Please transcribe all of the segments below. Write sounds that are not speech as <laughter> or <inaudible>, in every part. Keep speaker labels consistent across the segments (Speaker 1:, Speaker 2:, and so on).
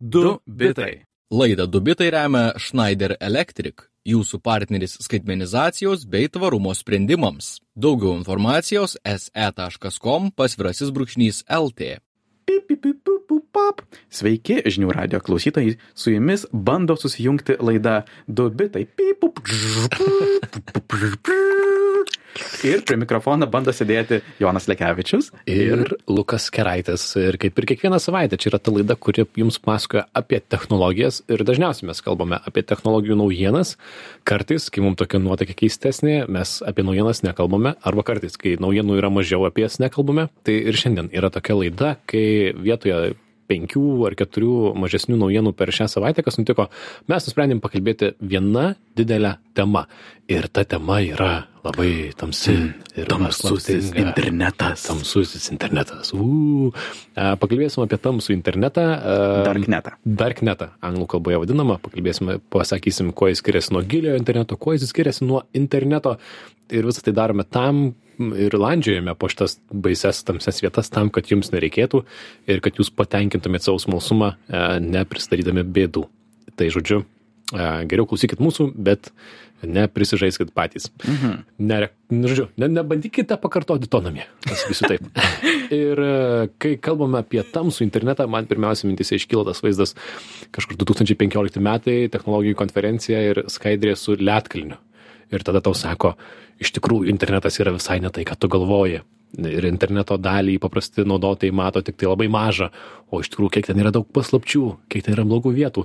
Speaker 1: Du bitai.
Speaker 2: Laidą Dubitai remia Schneider Electric, jūsų partneris skaitmenizacijos bei tvarumo sprendimams. Daugiau informacijos se.com pasvirasis brūkšnys LT.
Speaker 1: Sveiki, žinių radio klausytojai. Su jumis bando susijungti laida Du bitai. Ir prie mikrofono bando sėdėti Jonas Lekevičius.
Speaker 3: ir Lukas Keraitis. Ir kaip ir kiekvieną savaitę, čia yra ta laida, kuri jums pasakoja apie technologijas. Ir dažniausiai mes kalbame apie technologijų naujienas. Kartais, kai mums tokia nuotaika keistesnė, mes apie naujienas nekalbame. Arba kartais, kai naujienų yra mažiau, apie jas nekalbame. Tai ir šiandien yra tokia laida, kai vietoje penkių ar keturių mažesnių naujienų per šią savaitę, kas nutiko, mes nusprendėm pakalbėti viena didelę temą. Ir ta tema yra labai tamsi. ir
Speaker 1: Tamsusis internetas.
Speaker 3: Tamsusis internetas. Uu. Pakalbėsim apie tamsų internetą.
Speaker 1: Darknetą.
Speaker 3: Darknetą, anglų kalboje vadinama. Pakalbėsime, pasakysim, kuo jis skiriasi nuo giliojo interneto, kuo jis skiriasi nuo interneto. Ir visą tai darome tam ir landžiojame po šitas baises tamses vietas tam, kad jums nereikėtų ir kad jūs patenkintumėt savo smalsumą, e, nepristatydami bėdų. Tai žodžiu, e, geriau klausykit mūsų, bet neprisižaiskit patys. Mhm. Ne, nu, žodžiu, ne, nebandykite pakartoti to namie. Pasakysiu taip. <laughs> ir e, kai kalbame apie tamsų internetą, man pirmiausia mintise iškyla tas vaizdas kažkur 2015 metai, technologijų konferencija ir skaidrė su Lietkalniu. Ir tada tau sako, iš tikrųjų internetas yra visai ne tai, ką tu galvoji. Ir interneto dalį paprasti naudotojai mato tik tai labai mažą, o iš tikrųjų kiek ten yra daug paslapčių, kiek ten yra blogų vietų.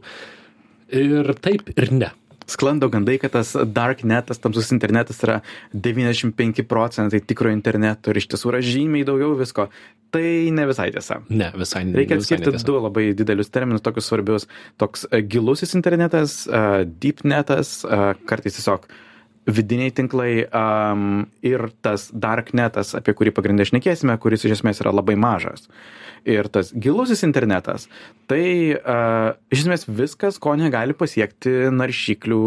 Speaker 3: Ir taip ir ne.
Speaker 1: Sklando gandai, kad tas darknetas, tamsus internetas yra 95 procentai tikro interneto ir iš tiesų yra žymiai daugiau visko. Tai ne visai tiesa.
Speaker 3: Ne, visai ne.
Speaker 1: Reikia atskirti
Speaker 3: netiesa.
Speaker 1: du labai didelius terminus, tokius svarbius. Toks e, gilusis internetas, e, deepnetas, e, kartais tiesiog vidiniai tinklai um, ir tas darknetas, apie kurį pagrindę šnekėsime, kuris iš esmės yra labai mažas. Ir tas gilusis internetas, tai uh, iš esmės viskas, ko negali pasiekti naršyklių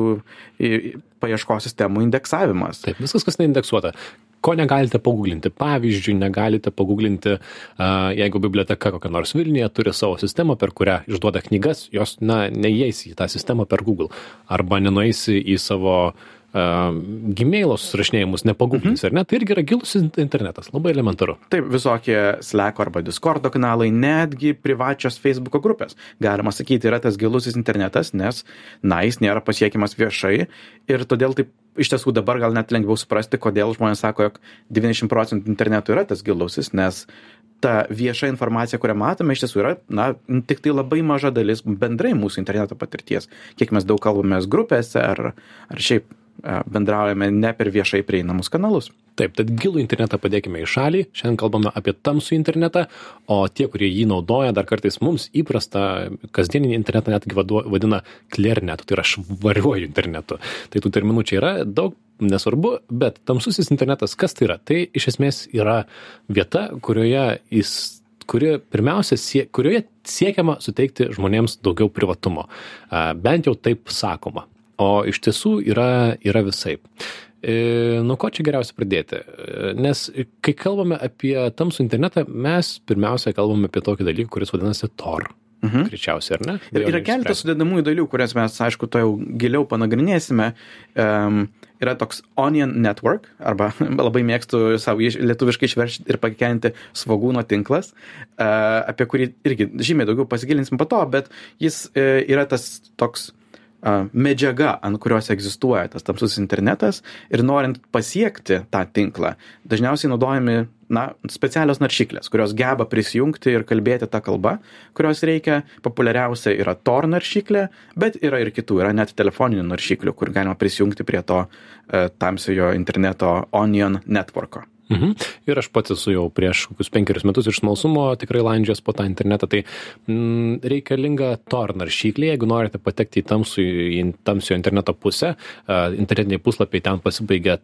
Speaker 1: paieškos sistemų indeksavimas.
Speaker 3: Taip, viskas, kas neindeksuota. Ko negalite paguglinti? Pavyzdžiui, negalite paguglinti, jeigu biblioteka kokia nors Vilniuje turi savo sistemą, per kurią išduoda knygas, jos, na, neįeis į tą sistemą per Google. Arba nenueisi į savo a, gmailo susirašinėjimus, nepaguglinsi,
Speaker 1: Mhm.
Speaker 3: ar ne? Tai irgi yra gilus internetas, labai elementaru.
Speaker 1: Taip, visokie Slack arba Discord kanalai, netgi privačios Facebook grupės. Galima sakyti, yra tas gilusis internetas, nes, na, jis nėra pasiekiamas viešai ir todėl taip iš tiesų dabar gal net lengviau suprasti, kodėl žmonės sako, jog 90 procentų interneto yra tas gilusis, nes ta vieša informacija, kurią matome, iš tiesų yra, na, tik tai labai maža dalis bendrai mūsų interneto patirties. Kiek mes daug kalbamės grupėse ar, ar šiaip bendraujame ne per viešai prieinamus kanalus.
Speaker 3: Taip, tad gilų internetą padėkime į šalį. Šiandien kalbame apie tamsų internetą, o tie, kurie jį naudoja, dar kartais mums įprasta kasdieninį internetą netgi vadina klernetu, tai yra švariuoju internetu. Tai tų terminų čia yra daug, nesvarbu, bet tamsusis internetas, kas tai yra? Tai iš esmės yra vieta, kurioje jis kuri pirmiausia, sie, kurioje siekiama suteikti žmonėms daugiau privatumo. A, Bent jau taip sakoma. O iš tiesų yra, yra visaip. E, Nuo ko čia geriausia pradėti? E, Nes kai kalbame apie tamsų internetą, mes pirmiausia kalbame apie tokį dalyką, kuris vadinasi Tor. Mhm. Greičiausiai, ar ne?
Speaker 1: Ir yra keletas sudėdamųjų dalių, kurias mes, aišku, to jau giliau panagrinėsime. Um, yra toks Onion Network, arba <laughs> labai mėgstu savo iš- lietuviškai išversti ir pakenti svagūno tinklas, uh, apie kurį irgi žymiai daugiau pasigilinsim po to, bet jis uh, yra tas toks a, medžiaga, ant kurios egzistuoja tas tamsus internetas ir norint pasiekti tą tinklą, dažniausiai naudojami na, specialios naršyklės, kurios geba prisijungti ir kalbėti tą kalbą, kurios reikia. Populiariausia yra Tor naršyklė, bet yra ir kitų, yra net telefoninių naršyklių, kur galima prisijungti prie to e, tamsiojo interneto Onion networko.
Speaker 3: Mhm. Ir aš pats esu jau prieš kokius penkerius metus iš smalsumo tikrai landžias po tą internetą. Tai mm, reikalinga Tor naršyklė, jeigu norite patekti į, tamsų, į tamsio interneto pusę. Uh, internetiniai puslapiai ten pasibaigia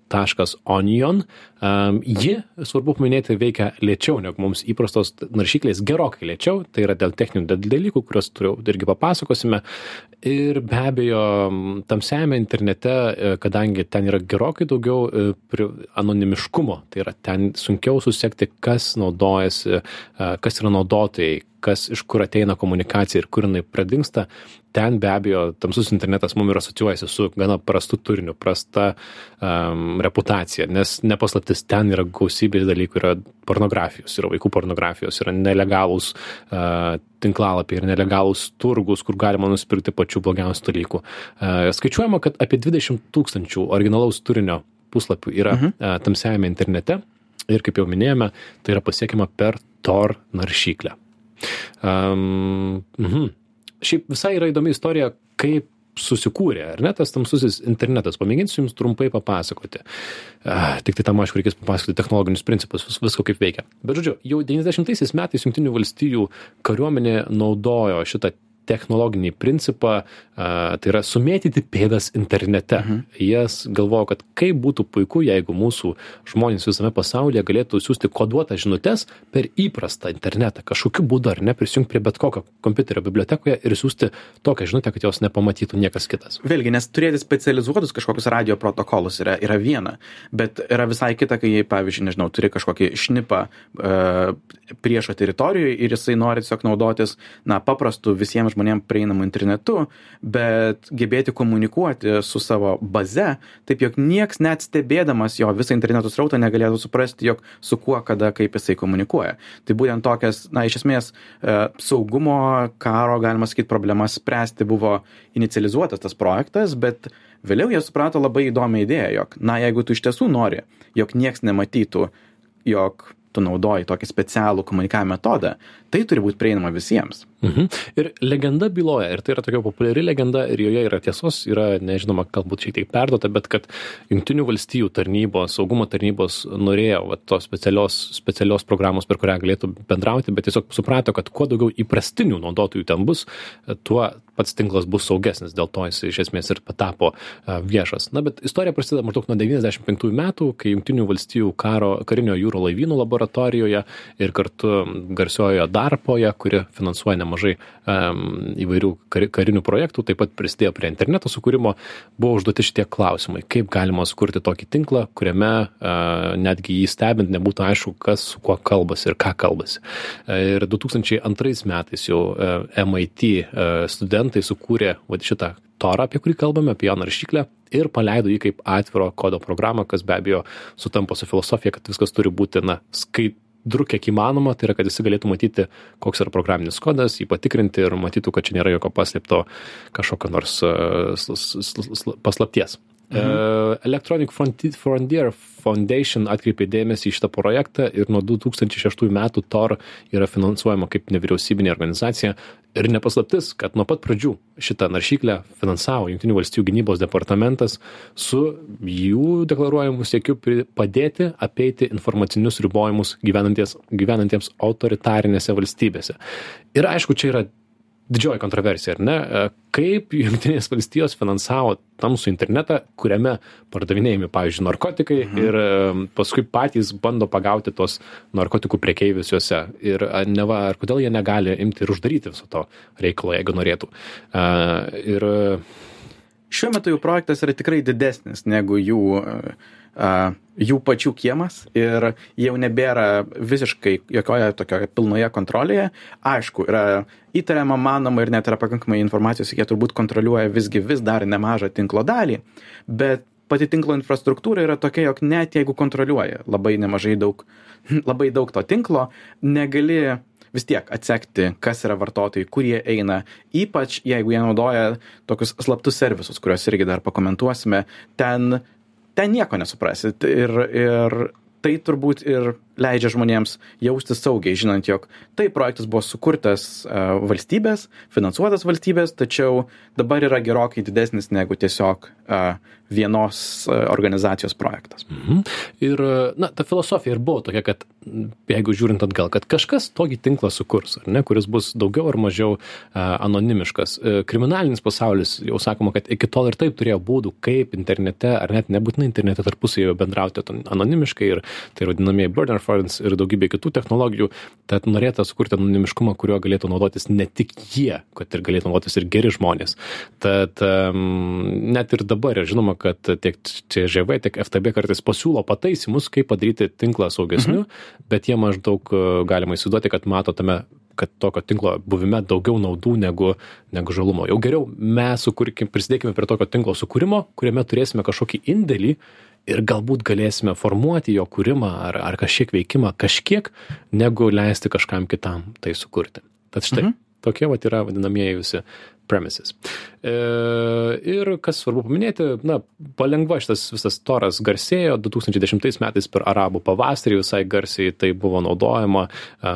Speaker 3: .onion. Um, ji, svarbu paminėti, veikia lėčiau negu mums įprastos naršyklės, gerokai lėčiau. Tai yra dėl techninių dal- dalykų, kuriuos turiu irgi papasakosime. Ir be abejo, m, tamsiajame internete, e, kadangi ten yra gerokai daugiau e, anonimiškumo, tai yra ten sunkiau susekti, kas naudojasi, e, kas yra naudotojai, kas iš kur ateina komunikacija ir kur jinai pradingsta. Ten be abejo tamsus internetas mum ir asocijuojasi su gana prastu turiniu prasta um, reputacija nes ne paslaptis ten yra gausybė dalykų yra pornografijos yra vaikų pornografijos yra nelegalūs uh, tinklalapiai ir nelegalūs turgus kur galima nusipirkti pačių blogiausių dalykų. Uh, skaičiuojama kad apie dvidešimt tūkstančių originalaus turinio puslapių yra
Speaker 1: Mhm.
Speaker 3: uh, tamsiajame internete ir kaip jau minėjome tai yra pasiekiama per tor naršyklę um, mhm. Šiaip visai yra įdomi istorija, kaip susikūrė, ar ne, tas tamsusis internetas. Pamėginsiu Jums trumpai papasakoti. Ah, tik tai tam, aišku, reikės papasakoti technologinius principus, vis, visko kaip veikia. Bet, žodžiu, jau 90-aisiais metais Junktinių valstijų kariuomenė naudojo šitą technologinį principą, tai yra sumėtyti pėdas internete. Mhm. Jas galvojo, kad kaip būtų puiku, jeigu mūsų žmonės visame pasaulyje galėtų siūsti koduotas žinutės per įprastą internetą, kažkokiu būdu ar ne prisijungti prie bet kokio kompiuterio bibliotekoje ir siūsti tokią žinutę, kad jos nepamatytų niekas kitas.
Speaker 1: Vėlgi, nes turėti specializuotus kažkokius radio protokolus yra, yra viena, bet yra visai kita, kai, pavyzdžiui, nežinau, turi kažkokį šnipą uh, priešo teritorijoje ir jisai nori tiesiog naudotis, na, paprastu visiems žmonėms prieinamu internetu, bet gebėti komunikuoti su savo baze, taip jog nieks net stebėdamas jo visą interneto srautą negalėtų suprasti, jog su kuo, kada, kaip jisai komunikuoja. Tai būtent tokias, na, iš esmės, e, saugumo karo, galima sakyti, problemas spręsti buvo inicializuotas tas projektas, bet vėliau jie suprato labai įdomią idėją, jog, na, jeigu tu iš tiesų nori, jog nieks nematytų, jog tu naudoji tokį specialų komunikavimo metodą, tai turi būti prieinama visiems.
Speaker 3: Mhm. Ir legenda byloja, ir tai yra tokia populiari legenda, ir joje yra tiesos, yra, nežinoma, galbūt šiek tiek perduota, bet kad Junktinių valstijų tarnybos, saugumo tarnybos norėjo va, tos specialios, specialios programos, per kurią galėtų bendrauti, bet tiesiog suprato, kad kuo daugiau įprastinių naudotojų ten bus, tuo pats tinklas bus saugesnis, dėl to jis iš esmės ir patapo a, viešas. Na, bet istorija prasideda maždaug nuo 95 metų, kai Junktinių valstijų karo, karinio jūro laivynų laboratorijoje ir kartu garsiojoje Darpoje, kuri finansuoja nemažai um, įvairių kar, karinių projektų, taip pat prisidėjo prie interneto sukūrimo, buvo užduoti šitie klausimai, kaip galima sukurti tokį tinklą, kuriame uh, netgi jį stebint nebūtų aišku, kas su kuo kalbasi ir ką kalbasi. Uh, ir 2002 metais jau uh, MIT uh, studentai sukūrė va, šitą torą, apie kurį kalbame, apie jo naršyklę ir paleido jį kaip atviro kodo programą, kas be abejo sutampa su filosofija, kad viskas turi būti, na, skait, skaidru kiek įmanoma, tai yra, kad jis galėtų matyti, koks yra programinis kodas, jį patikrinti ir matytų, kad čia nėra jokio paslėpto kažkokio nors sl paslapties. Mhm. Uh, Electronic Frontier Foundation atkreipė dėmesį į šitą projektą ir nuo 2006 metų TOR yra finansuojama kaip nevyriausybinė organizacija. Ir nepaslaptis, kad nuo pat pradžių šitą naršyklę finansavo Junktinių valstybių gynybos departamentas su jų deklaruojamu siekiu padėti apeiti informacinius ribojimus gyvenantiems autoritarinėse valstybėse. Ir aišku, čia yra didžioji kontroversija, ar ne? Kaip Junktinės valstijos finansavo tamsų internetą, kuriame pardavinėjami, pavyzdžiui, narkotikai mhm. ir paskui patys bando pagauti tos narkotikų priekeivius juose. Ir neva, ar kodėl jie negali imti ir uždaryti viso to reikalo, jeigu norėtų. Ir
Speaker 1: Šiuo metu jų projektas yra tikrai didesnis negu jų uh, jų pačių kiemas ir jau nebėra visiškai jokioje tokioje pilnoje kontrolėje. Aišku, yra įtariama, manoma ir net yra pakankamai informacijos, jie turbūt kontroliuoja visgi vis dar nemažą tinklo dalį, bet pati tinklo infrastruktūra yra tokia, jog net jeigu kontroliuoja labai nemažai daug, <laughs> labai daug to tinklo, negali vis tiek atsekti, kas yra vartotojai, kur jie eina, ypač jeigu jie naudoja tokius slaptus servisus, kuriuos irgi dar pakomentuosime, ten ten nieko nesuprasit ir ir tai turbūt ir leidžia žmonėms jaustis saugiai žinant jog taip projektas buvo sukurtas a, valstybės finansuotas valstybės tačiau dabar yra gerokai didesnis negu tiesiog a, vienos a, organizacijos projektas
Speaker 3: Mhm. Ir, na, ta filosofija ir buvo tokia, kad jeigu žiūrint atgal, kad kažkas tokį tinklą sukurs, ar ne, kuris bus daugiau ar mažiau anonimiškas. E, Kriminalinis pasaulis, jau sakoma, kad iki tol ir taip turėjo būdų, kaip internete, ar net nebūtinai internete tarpusavėje bendrauti anonimiškai ir tai vadinamieji burner phones ir daugybė kitų technologijų, tad norėta sukurti anonimiškumą, kuriuo galėtų naudotis ne tik jie, kad ir galėtų naudotis ir geri žmonės. Tad um, net ir dabar žinoma, kad tiek CŽV, tiek FTB kartais pasiūlo pataisimus, kaip padaryti tinklą saugesniu, mhm. bet jie maždaug e, galima įsivaizduoti, kad mato tame kad tokio tinklo buvime daugiau naudų negu, negu žalumo. Jau geriau mes sukurkim, prisidėkime prie tokio tinklo sukūrimo, kuriame turėsime kažkokį indėlį ir galbūt galėsime formuoti jo kūrimą ar, ar kažkiek veikimą kažkiek, negu leisti kažkam kitam tai sukurti. Tad štai, mhm. tokie vat yra vadinamieji visi premises. E, ir kas svarbu paminėti, na, palengva šitas visas toras garsėjo 2010 metais per arabų pavasarį visai garsiai tai buvo naudojama a,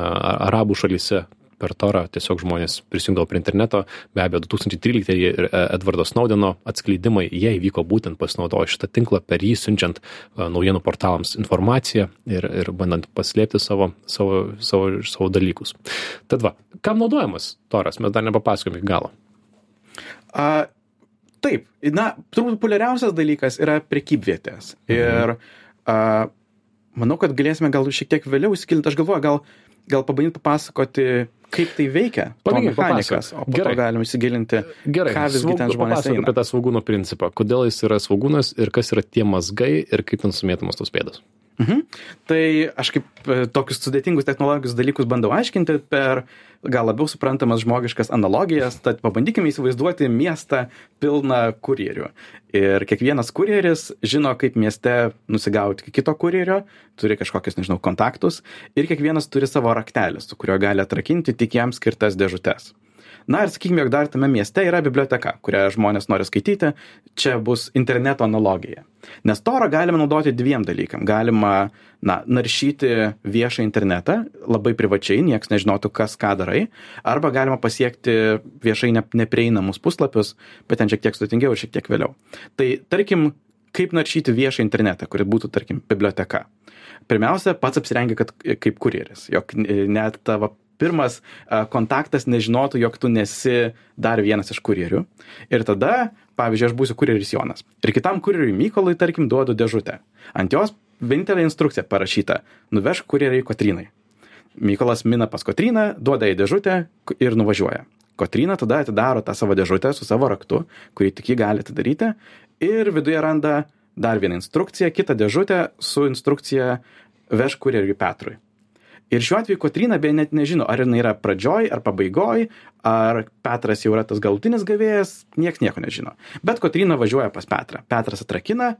Speaker 3: arabų šalyse per torą tiesiog žmonės prisijungdavo prie interneto. Be abejo, 2013 ir e, Edvardo Snaudeno atskleidimai, jie įvyko būtent pasinaudojo šitą tinklą, per jį siunčiant e, naujienų portalams informaciją ir, ir bandant paslėpti savo, savo, savo, savo dalykus. Tad va, kam naudojamas toras, mes dar nepapasakome iki galo.
Speaker 1: A, taip, na, turbūt populiariausias dalykas yra prekybvietės. Mhm. Ir a, manau, kad galėsime gal šiek tiek vėliau įsikilinti. Aš galvoju, gal, gal pabandyti papasakoti kaip tai veikia.
Speaker 3: Pamėgink
Speaker 1: mechanikas, o Gerai. galim įsigilinti,
Speaker 3: Gerai.
Speaker 1: ką visgi ten žmonės
Speaker 3: papasakok apie tą svogūno principą. Kodėl jis yra svogūnas ir kas yra tie mazgai ir kaip ten sumėtamos tos pėdos.
Speaker 1: Mhm. Tai aš kaip e, tokius sudėtingus technologijos dalykus bandau aiškinti per gal labiau suprantamas žmogiškas analogijas, tad pabandykime įsivaizduoti miestą pilną kurjerių. Ir kiekvienas kurjeris žino, kaip mieste nusigauti kito kurjerio, turi kažkokius, nežinau, kontaktus ir kiekvienas turi savo raktelį, su kuriuo gali atrakinti tik jam skirtas dėžutes na ir sakykime jog dar tame mieste yra biblioteka kurią žmonės nori skaityti. Čia bus interneto analogija. Nes torą galima naudoti dviem dalykam. Galima na naršyti viešą internetą labai privačiai nieks nežinotų kas ką darai. Arba galima pasiekti viešai ne neprieinamus puslapius bet ten šiek tiek sudėtingiau ir šiek tiek vėliau. Tai tarkim kaip naršyti viešą internetą kuri būtų tarkim biblioteka. Pirmiausia pats apsirengi kad kaip kurjeris. Jog net tavo pirmas kontaktas nežinotų, jog tu nesi dar vienas iš kurjerių. Ir tada, pavyzdžiui, aš būsiu kurjeris Jonas. Ir kitam kurjeriui Mykolai, tarkim, duodu dėžutę. Ant jos vienintelė instrukcija parašyta - nuvežk kurjeriai Kotrynai. Mykolas mina pas Kotryną, duoda į dėžutę ir nuvažiuoja. Kotryna tada atidaro tą savo dėžutę su savo raktu, kurį tik jį gali atidaryti, ir viduje randa dar vieną instrukciją, kitą dėžutę su instrukcija vežk kurjeriui Petrui. Ir šiuo atveju Kotryna beje net nežino, ar jinai yra pradžioj ar pabaigoj, ar Petras jau yra tas galutinis gavėjas, nieks nieko nežino. Bet Kotryna važiuoja pas Petrą. Petras atrakina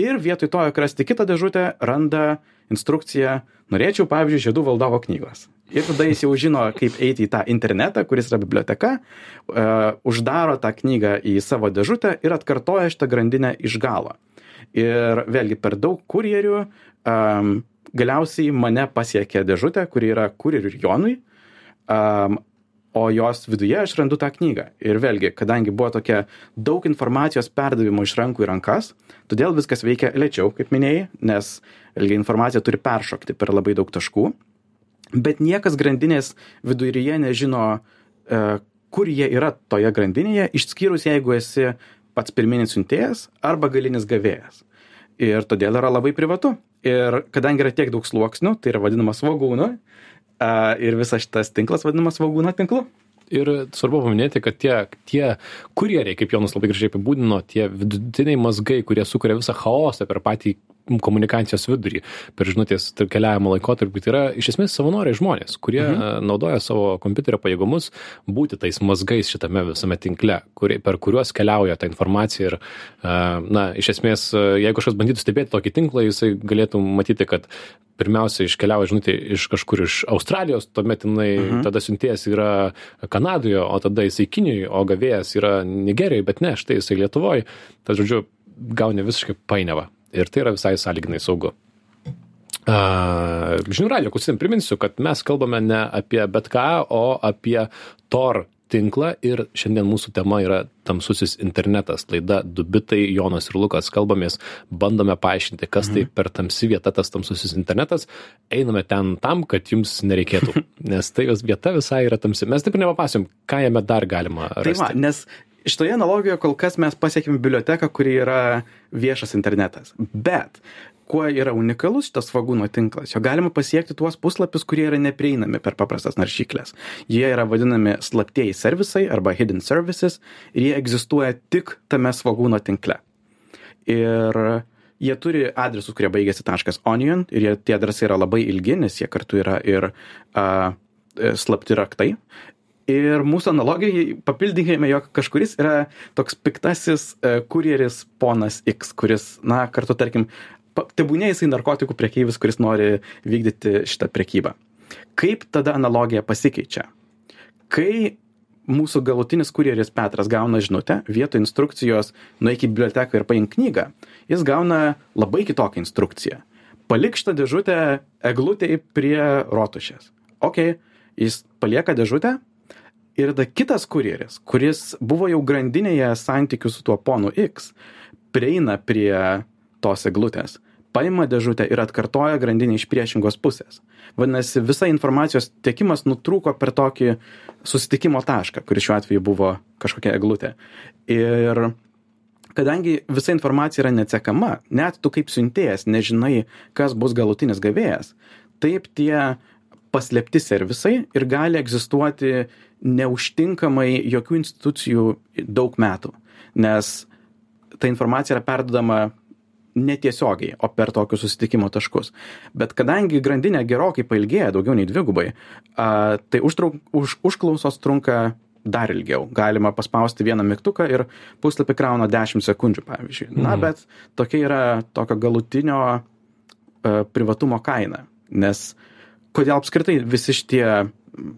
Speaker 1: ir vietoj to, jog rasti kitą dėžutę, randa instrukciją, norėčiau, pavyzdžiui, žiedų valdovo knygos. Ir tada jis jau žino, kaip eiti į tą internetą, kuris yra biblioteka, uh, uždaro tą knygą į savo dėžutę ir atkartoja šitą grandinę iš galo. Ir vėlgi per daug kurjerių um, galiausiai mane pasiekė dėžutė, kuri yra kurjeriui Jonui, um, o jos viduje aš randu tą knygą. Ir vėlgi, kadangi buvo tokia daug informacijos perdavimo iš rankų į rankas, todėl viskas veikia lėčiau, kaip minėjai, nes vėlgi informacija turi peršokti per labai daug taškų, bet niekas grandinės viduryje nežino, uh, kur jie yra toje grandinėje, išskyrus jeigu esi pats pirminis siuntėjas arba galinis gavėjas. Ir todėl yra labai privatu ir kadangi yra tiek daug sluoksnių tai yra vadinama svogūnu a ir visas šitas tinklas vadinamas svogūno tinklu.
Speaker 3: Ir svarbu paminėti kad tie tie kurjeriai kaip jonas labai gražiai apibūdino tie vidutiniai mazgai kurie sukuria visą chaosą per patį komunikacijos vidurį per žinutės keliavimo laikotarpį tai yra iš esmės savanoriai žmonės kurie mhm. naudoja savo kompiuterio pajėgumus būti tais mazgais šitame visame tinkle kurie per kuriuos keliauja ta informacija ir na iš esmės jeigu kažkas bandytų stebėti tokį tinklą jisai galėtų matyti kad pirmiausia iškeliauja žinutė iš kažkur iš australijos tuomet jinai mhm. tada siuntėjas yra kanadoje o tada jisai kinijoj o gavėjas yra nigerijoj bet ne štai jisai lietuvoj tad žodžiu gauni visiškai painiavą ir tai yra visai sąlyginai saugu. Uh, žinių radio klausytėm priminsiu, kad mes kalbame ne apie bet ką, o apie Tor tinklą ir šiandien mūsų tema yra tamsusis internetas. Laida Dubitai, Jonas ir Lukas kalbamės, bandome paaiškinti, kas tai mhm. tai per tamsi vieta tas tamsusis internetas. Einame ten tam, kad jums nereikėtų, <laughs> nes tai jos vieta visai yra tamsi. Mes taip nepapasim, ką jame dar galima. Tai va,
Speaker 1: nes šitoje analogijoje kol kas mes pasiekėm biblioteką, kuri yra viešas internetas. Bet kuo yra unikalus šitas svogūno tinklas, jo galima pasiekti tuos puslapius, kurie yra neprieinami per paprastas naršyklės. Jie yra vadinami slaptieji servisai arba hidden services ir jie egzistuoja tik tame svogūno tinkle. Ir jie turi adresus, kurie baigėsi .onion ir jie, tie adresai yra labai ilgi, nes jie kartu yra ir uh, slapti raktai. Ir mūsų analogijai papildykime, jog kažkuris yra toks piktasis e, kurjeris ponas X, kuris, na, kartu, tarkim, tebūnė jisai narkotikų priekyvis, kuris nori vykdyti šitą priekybą. Kaip tada analogija pasikeičia? Kai mūsų galutinis kurjeris Petras gauna žinutę, vietoj instrukcijos nueik į biblioteką ir paimk knygą, jis gauna labai kitokią instrukciją. Palik šitą dėžutę eglutėje prie rotušės. Ok, jis palieka dėžutę ir tada kitas kurjeris, kuris buvo jau grandinėje santykių su tuo ponu X, prieina prie tos eglutės, paima dėžutę ir atkartoja grandinę iš priešingos pusės. Vadinasi, visa informacijos tiekimas nutrūko per tokį susitikimo tašką, kuris šiuo atveju buvo kažkokia eglutė. Ir kadangi visa informacija yra neatsekama, net tu kaip siuntėjas nežinai, kas bus galutinis gavėjas, taip tie paslėpti servisai ir gali egzistuoti neužtinkamai jokių institucijų daug metų, nes ta informacija yra perdodama netiesiogiai, o per tokius susitikimo taškus. Bet kadangi grandinė gerokai pailgėja, daugiau nei dvigubai, tai užtrauk, už, užklausos trunka dar ilgiau. Galima paspausti vieną mygtuką ir puslapį krauna 10 sekundžių, pavyzdžiui. Na,
Speaker 3: Mhm.
Speaker 1: bet tokia yra tokio galutinio privatumo kaina. Nes kodėl apskritai visi šitie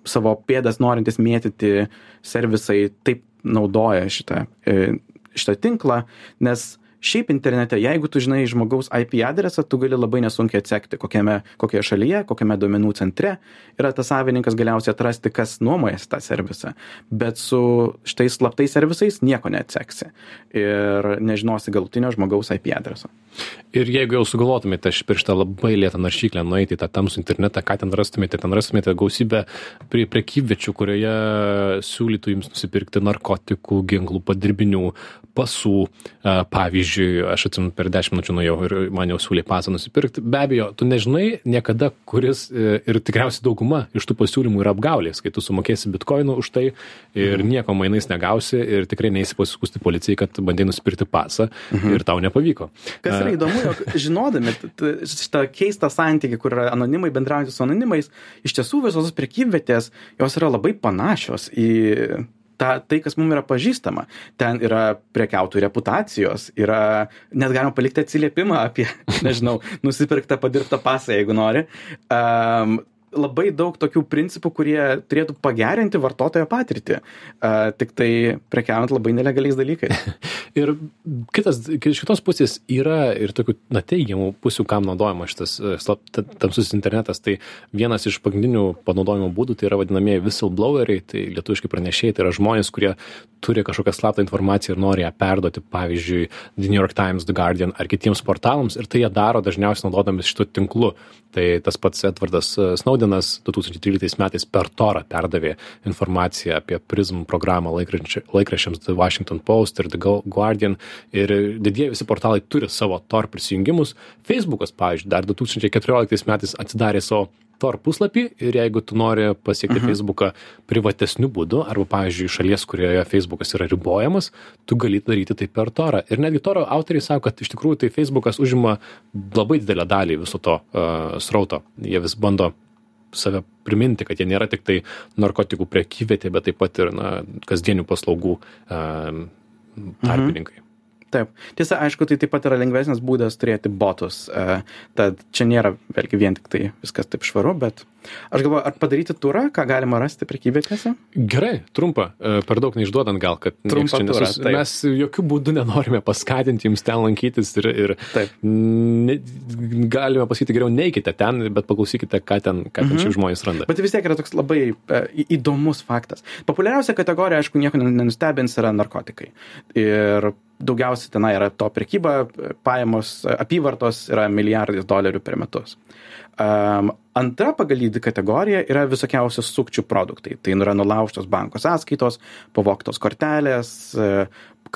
Speaker 1: savo pėdas norintys mėtyti servisai taip naudoja šitą, e, šitą tinklą, nes šiaip internete jeigu tu žinai žmogaus ip adresą tu gali labai nesunkiai atsekti kokiame kokioje šalyje kokiame duomenų centre yra tas savininkas galiausiai atrasti kas nuomojasi tą servisą. Bet su šitais slaptais servisais nieko neatseksi ir nežinosi galutinio žmogaus ip adreso.
Speaker 3: Ir jeigu jau sugalvotumėte per šitą labai lėtą naršyklę nueiti į tą tamsų internetą, ką ten rastumėte, ten rastumėte gausybę prie prekyviečių, kurioje siūlytų jums nusipirkti narkotikų, ginklų, padirbinių, pasų. Pavyzdžiui, aš atsimenu, per 10 minučių nuėjau ir man jau siūlė pasą nusipirkti. Be abejo, tu nežinai niekada, kuris e, ir tikriausiai dauguma iš tų pasiūlymų yra apgaulės, kai tu sumokėsi bitkoinų už tai ir nieko mainais negausi ir tikrai neįsi pasiskusti policijai, kad bandai nusipirkti pasą ir tau nepavyko.
Speaker 1: Kas yra įdomu, jog <laughs> žinodami šitą keistą santykį, kur yra anonimai bendraujantys su anonimais, iš tiesų visos tos prekybvietės, jos yra labai panašios į ta, tai, kas mums yra pažįstama. Ten yra prekiautojų reputacijos, yra, net galima palikti atsiliepimą apie, <laughs> nežinau, nusipirktą padirbtą pasą, jeigu nori. Um, labai daug tokių principų, kurie turėtų pagerinti vartotojo patirtį, uh, tik tai prekiaujant labai nelegaliais dalykais. <laughs>
Speaker 3: Ir kitas, iš kitos pusės yra ir tokių, na, teigiamų pusių, kam naudojama šitas e, slap, ta- tamsus internetas. Tai vienas iš pagrindinių panaudojimo būdų tai yra vadinamieji whistlebloweriai, tai lietuviškai pranešėjai, tai yra žmonės, kurie turi kažkokią slaptą informaciją ir nori ją perduoti, pavyzdžiui, The New York Times, The Guardian ar kitiems portalams ir tai jie daro dažniausiai naudodamis šitų tinklų. Tai tas pats Edvardas e, Snowdenas 2013 metais per Torą perdavė informaciją apie Prism programą laikraščia- laikraščiams The Washington Post ir The Gu- Guardian ir didieji visi portalai turi savo Tor prisijungimus. Facebookas, pavyzdžiui, dar 2014 metais atsidarė savo Tor puslapį ir jeigu tu nori pasiekti mhm. Facebooką privatesniu būdu arba, pavyzdžiui, šalies, kurioje Facebookas yra ribojamas, tu gali daryti tai per Torą. Ir netgi Toro autoriai sako, kad iš tikrųjų tai Facebookas užima labai didelę dalį viso to uh, srauto. Jie vis bando save priminti, kad jie nėra tik tai narkotikų prekyvietė, bet taip pat ir na, kasdienių paslaugų uh, tarpininkai.
Speaker 1: Taip. Tiesa, aišku, tai taip pat yra lengvesnis būdas turėti botus. e, Tad čia nėra vėlgi vien tik tai viskas taip švaru, bet aš galvoju, ar padaryti turą, ką galima rasti prekyvietėse?
Speaker 3: Gerai, trumpa, e, per daug neišduodant gal, kad čia
Speaker 1: turą,
Speaker 3: nesus... mes jokių būdų nenorime paskatinti jums ten lankytis ir, ir ne, galime pasakyti geriau, neikite ten, bet paklausykite, ką ten, ką ten
Speaker 1: Mhm.
Speaker 3: šiaip žmonės randa.
Speaker 1: Bet vis tiek yra toks labai e, įdomus faktas. Populiariausia kategorija, aišku, nieko nen- nenustebins, yra narkotikai. Ir daugiausiai tenai yra to prekyba, pajamos, apyvartos yra milijardais dolerių per metus. Um, antra pagal dydį kategorija yra visokiausios sukčių produktai. Tai yra nulaužtos banko sąskaitos, pavoktos kortelės,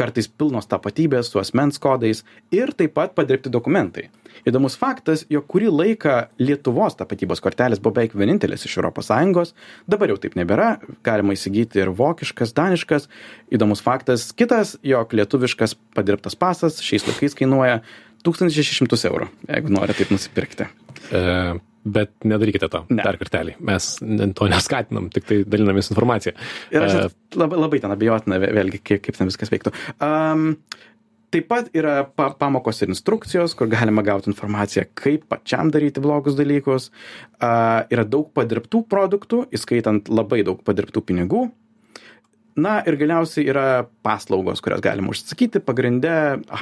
Speaker 1: kartais pilnos tapatybės su asmens kodais ir taip pat padirbti dokumentai. Įdomus faktas, jog kurį laiką Lietuvos tapatybos kortelės buvo beveik vienintelis iš ES, dabar jau taip nebėra, galima įsigyti ir vokiškas, daniškas. Įdomus faktas kitas, jog lietuviškas padirbtas pasas šiais laikais kainuoja 1600 eurų, jeigu nori taip nusipirkti.
Speaker 3: E, bet nedarykite to.
Speaker 1: Ne.
Speaker 3: Dar kartelį. Mes to neskatinam, tik tai dalinamės informaciją.
Speaker 1: Ir aš
Speaker 3: E,
Speaker 1: labai, labai ten abejotina, vė- vėlgi, kaip, kaip ten viskas veiktų. Um, taip pat yra pa pamokos ir instrukcijos, kur galima gauti informaciją, kaip pačiam daryti blogus dalykus. Uh, yra daug padirbtų produktų, įskaitant labai daug padirbtų pinigų. Na ir galiausiai yra paslaugos, kurias galima užsakyti. Pagrinde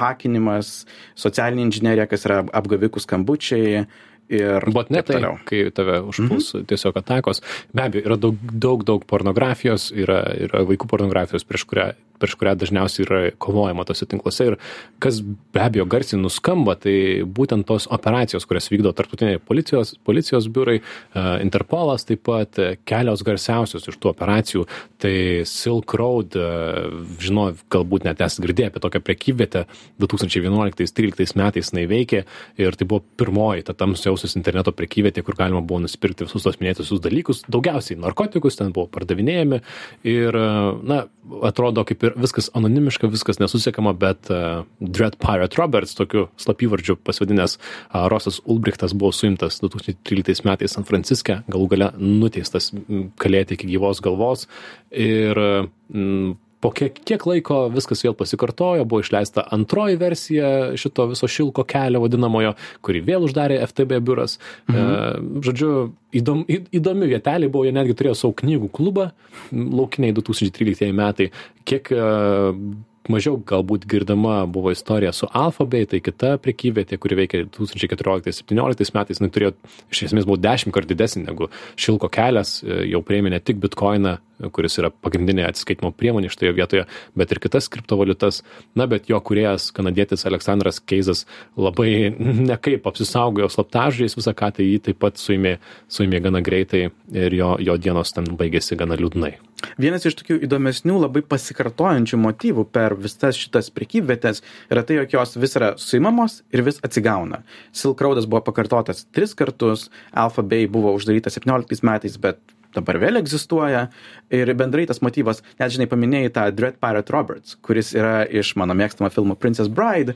Speaker 1: hakinimas, socialinė inžinierija, kas yra apgavikų skambučiai ir
Speaker 3: Botnetai, kai tave užpuls mm -hmm. tiesiog atakos. Be abejo, yra daug, daug, daug pornografijos, yra, yra vaikų pornografijos, prieš kurią, prieš kurią dažniausiai yra kovojama tose tinkluose. Ir kas be abejo garsiai nuskamba, tai būtent tos operacijos, kurias vykdo tarptautiniai policijos, policijos biurai, uh, Interpolas taip pat e, kelios garsiausios iš tų operacijų. Tai Silk Road, uh, žinau, galbūt net esate girdėję apie tokią prekyvietę 2011-2013 metais jinai veikė ir tai buvo pirmoji ta tamsiausias interneto prekyvietė, kur galima buvo nusipirkti visus tos minėtusius dalykus, daugiausiai narkotikus ten buvo pardavinėjami ir, na, atrodo kaip ir viskas anonimiška, viskas nesusiekama, bet uh, Dread Pirate Roberts, tokiu slapyvardžiu pasivadinęs uh, Rosas Ulbrichtas buvo suimtas 2013 metais San Franciske, galų gale nuteistas kalėti iki gyvos galvos. Ir mm, po kiek, kiek laiko viskas vėl pasikartojo, buvo išleista antroji versija šito viso šilko kelio vadinamojo, kurį vėl uždarė FTB biuras. Mhm. E, žodžiu, įdom, į- įdomi vietelė buvo, jie netgi turėjo savo knygų klubą, laukiniai 2013 metai. Kiek e, mažiau galbūt girdama buvo istorija su Alphabet, tai kita prekyvietė, kuri veikia 2014-2017 metais, jinai turėjo, iš esmės buvo dešimt kart didesnė negu šilko kelias, e, jau prieimė ne tik bitkoiną, kuris yra pagrindinė atsiskaitimo priemonė šitoje vietoje, bet ir kitas kriptovaliutas. Na, bet jo kuriejas, kanadietis Aleksandras Keizas, labai <laughs> nekaip apsisaugojo slaptažais visą ką, tai jį taip pat suėmė, suėmė gana greitai ir jo, jo dienos ten baigėsi gana liūdnai.
Speaker 1: Vienas iš tokių įdomesnių, labai pasikartojančių motyvų per visas šitas prekybvietės yra tai, jog jos vis yra suimamos ir vis atsigauna. Silk Roadas buvo pakartotas tris kartus, Alpha Bay buvo uždarytas 17 metais, bet dabar vėl egzistuoja. Ir bendrai tas motyvas, net žinai, paminėjai tą Dread Pirate Roberts, kuris yra iš mano mėgstamo filmo Princess Bride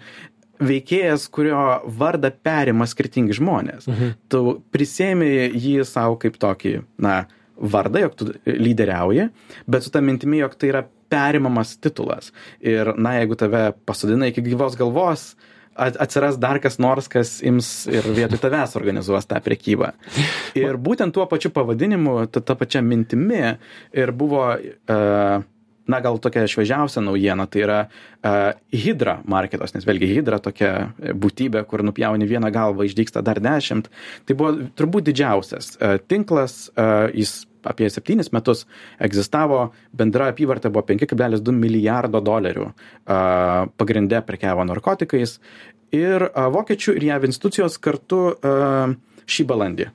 Speaker 1: veikėjas, kurio vardą perima skirtingi žmonės. Mhm. Tu prisėmė jį savo kaip tokį, na, vardą, jog tu lyderiauji, bet su tą mintimi, jog tai yra perimamas titulas. Ir, na, jeigu tave pasodina iki gyvos galvos, at- atsiras dar kas nors, kas ims ir vietoj tavęs organizuos tą prekybą. Ir būtent tuo pačiu pavadinimu, ta, ta pačia mintimi ir buvo, uh, na gal tokia šviežiausia naujiena, tai yra uh, Hydra marketos, nes vėlgi Hydra tokia būtybė, kur nupjauni vieną galvą, išdyksta dar dešimt. Tai buvo turbūt didžiausias uh, tinklas, jis apie septynis metus egzistavo, bendra apyvarta buvo 5,2 milijardo dolerių, pagrindė prekiavo narkotikais ir vokiečių ir JAV institucijos kartu šį balandį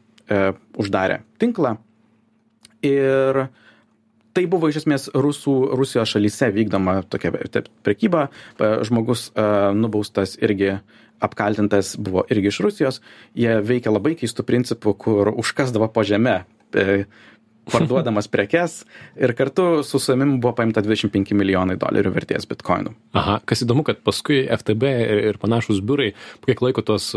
Speaker 1: uždarė tinklą. Ir tai buvo iš esmės Rusų, Rusijos šalyse vykdoma tokia prekyba. Žmogus nubaustas irgi apkaltintas buvo irgi iš Rusijos. Jie veikia labai keistų principų, kur užkasdavo po žemę. E, <laughs> parduodamas prekes ir kartu su suėmimu buvo paimta 25 milijonai dolerių vertės bitkoinų.
Speaker 3: Aha, kas įdomu, kad paskui FTB ir, ir panašus biurai kiek laiko tos,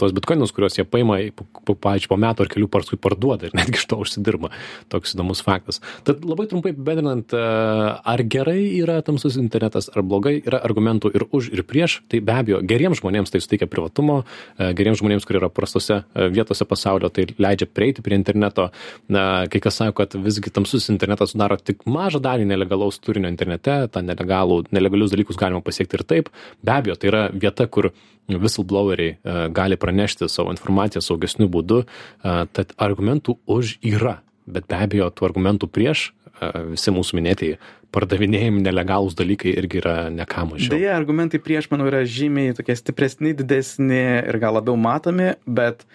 Speaker 3: tos bitkoinus, kuriuos jie paima, pavyzdžiui, po metų ar kelių paskui parduoda ir netgi iš to užsidirba. Toks įdomus faktas. Tad labai trumpai apibendrinant, uh, ar gerai yra tamsus internetas, ar blogai, yra argumentų ir už, ir prieš. Tai be abejo, geriems žmonėms tai suteikia privatumo, uh, geriems žmonėms, kurie yra prastose uh, vietose pasaulio, tai leidžia prieiti prie interneto. Kai kas sako, kad visgi tamsus internetas sudaro tik mažą dalį nelegalaus turinio internete, tą nelegalų, nelegalius dalykus galima pasiekti ir taip. Be abejo, tai yra vieta, kur whistlebloweriai uh, gali pranešti savo informaciją saugesniu būdu, uh, tad argumentų už yra, bet be abejo, tų argumentų prieš uh, visi mūsų minėtieji pardavinėjami nelegalūs dalykai irgi yra neką mažiau.
Speaker 1: Deja, argumentai prieš, manau, yra žymiai tokie stipresni, didesni ir gal labiau matomi, bet,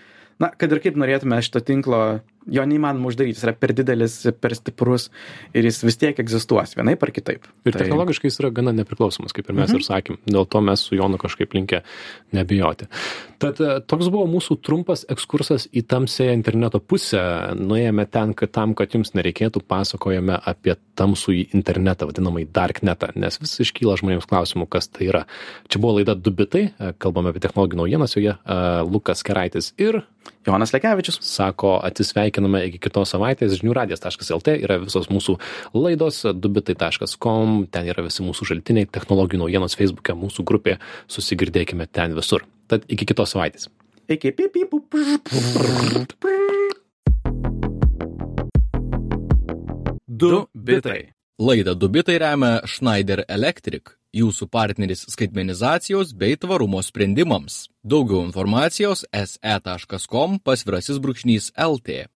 Speaker 1: na, kad ir kaip norėtume šito tinklo jo neįmanoma uždaryti, jis yra per didelis, per stiprus ir jis vis tiek egzistuos vienaip ar kitaip.
Speaker 3: Ir tai... technologiškai jis yra gana nepriklausomas, kaip ir mes mhm. ir sakėm. Dėl to mes su Jonu kažkaip linkę nebijoti. Tad e, toks buvo mūsų trumpas ekskursas į tamsėją interneto pusę. Nuėjome ten, kad tam, kad jums nereikėtų, pasakojame apie tamsų į internetą, vadinamai darknetą, nes vis iškyla žmonėms klausimų, kas tai yra. Čia buvo laida Dubitai, e, kalbame apie technologijų naujienas, joje uh, Lukas Keraitis ir
Speaker 1: Jonas Lekevičius.
Speaker 3: Sako, atsisveikiname iki kitos savaitės. žiniųradijas.lt yra visos mūsų laidos, dubitai.com, ten yra visi mūsų šaltiniai, technologijų naujienos Facebook'e, mūsų grupė, susigirdėkime ten visur. Tad iki kitos savaitės.
Speaker 1: Iki pipi.
Speaker 2: Du bitai. Laidą Dubitai remia Schneider Electric jūsų partneris skaitmenizacijos bei tvarumo sprendimams. Daugiau informacijos se.com pasvirasis brūkšnys LT.